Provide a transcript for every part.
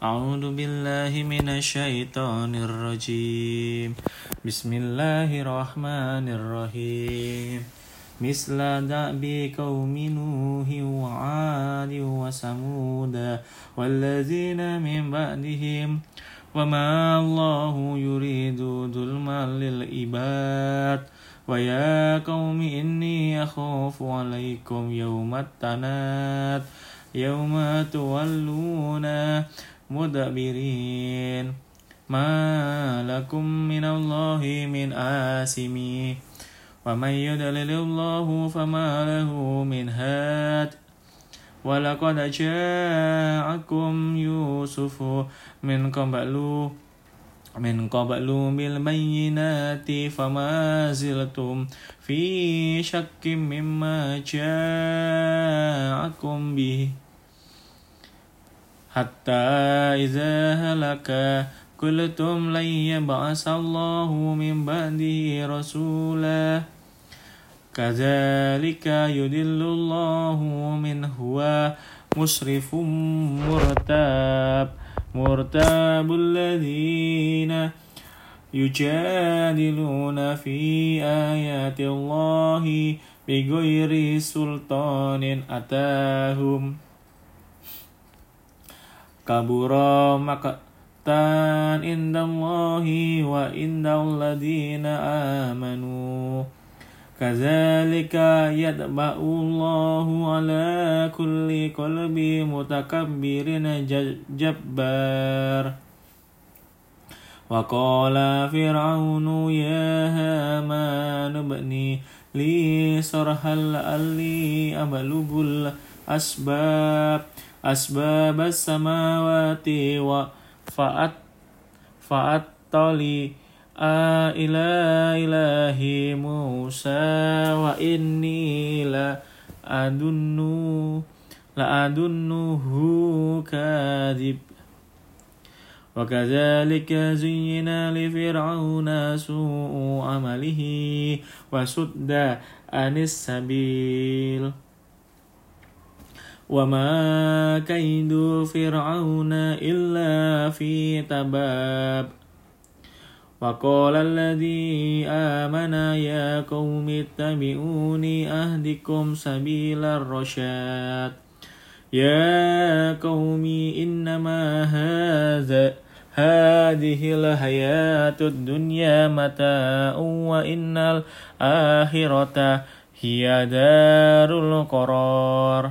أعوذ بالله من الشيطان الرجيم. بسم الله الرحمن الرحيم. مثل دأب قوم نوح وعاد وثمود والذين من بعدهم وما الله يريد ظلما للعباد. ويا قوم إني أخاف عليكم يوم التناد. يوم تولون مدبرين. ما لكم من الله من آسم ومن يدلل الله فما له من هاد. ولقد جاءكم يوسف من قبل من قبل بالبينات فما زلتم في شك مما جاءكم به. حتى إذا هلك قلتم لن يبعث الله من بعده رسولا. كذلك يدل الله من هو مسرف مرتاب مرتاب الذين يجادلون في آيات الله بغير سلطان أتاهم. كبر مقتا عند الله وعند الذين آمنوا. كذلك يتبع الله على كل قلب متكبر جبار. وقال فرعون يا هامان ابني لي صرحا لعلي أبلغ الأسباب. أسباب السماوات وفأت فأطلع إلى إله موسى وإني لأدن لأدنه كاذب وكذلك زين لفرعون سوء عمله وسد عن السبيل وما كيد فرعون إلا في تباب وقال الذي آمن يا قوم اتبعوني أهدكم سبيل الرشاد يا قوم إنما هذا هذه الحياة الدنيا متاع وإن الآخرة هي دار القرار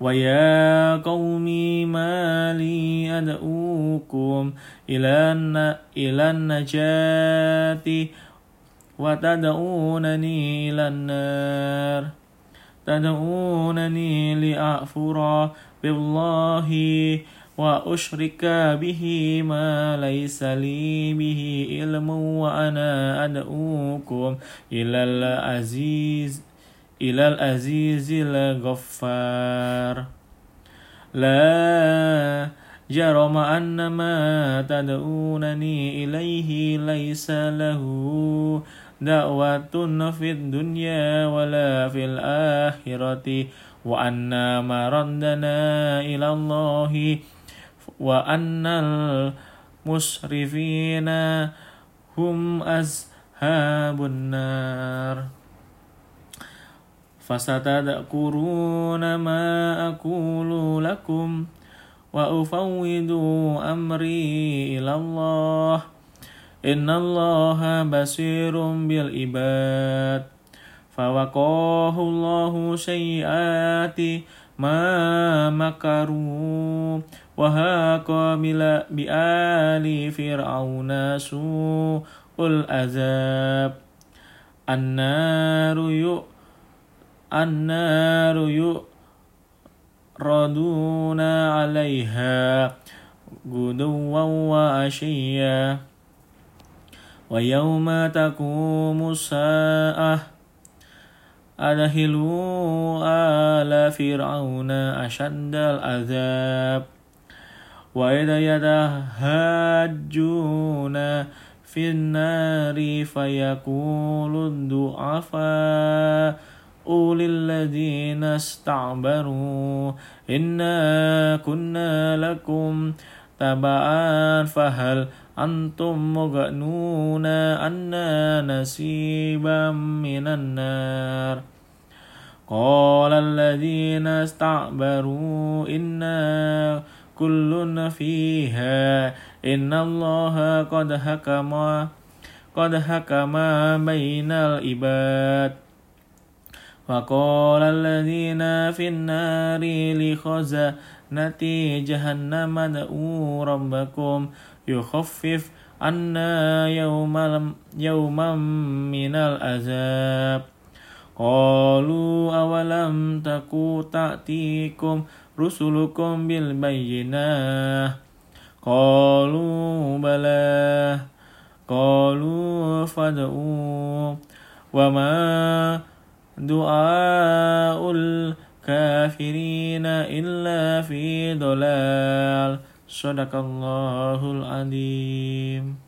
ويا قوم ما لي أدعوكم إلى إلى النجاة وتدعونني إلى النار تدعونني لأغفر بالله وأشرك به ما ليس لي به علم وأنا أدعوكم إلى العزيز إلى العزيز الغفار. لا جرم أن ما تدعونني إليه ليس له دعوة في الدنيا ولا في الآخرة وأن مردنا إلى الله وأن المسرفين هم أصحاب النار. فستذكرون ما أقول لكم وأفوض أمري إلى الله. إن الله بصير بالعباد. فوقاه الله سيئات ما مكروا. وهاق بآل فرعون سوء العذاب. النار يؤمن النار يؤردون عليها غدوا وعشيا ويوم تقوم الساعة أدخلوا آل فرعون أشد العذاب وإذ يتهاجون في النار فيقول الضعفاء للذين استعبروا إنا كنا لكم تبعا فهل أنتم مغنون أنا نسيبا من النار قال الذين استعبروا إنا كل فيها إن الله قد حكم قد حكم بين العباد وقال الذين في النار لخزنة جهنم ادعوا ربكم. يخفف عنا يوما يوما من العذاب. قالوا أولم تكو تأتيكم رسلكم بالبينات؟ قالوا بلى. قالوا فادعوا. وما دعاء الكافرين إلا في ضلال. صدق الله العظيم.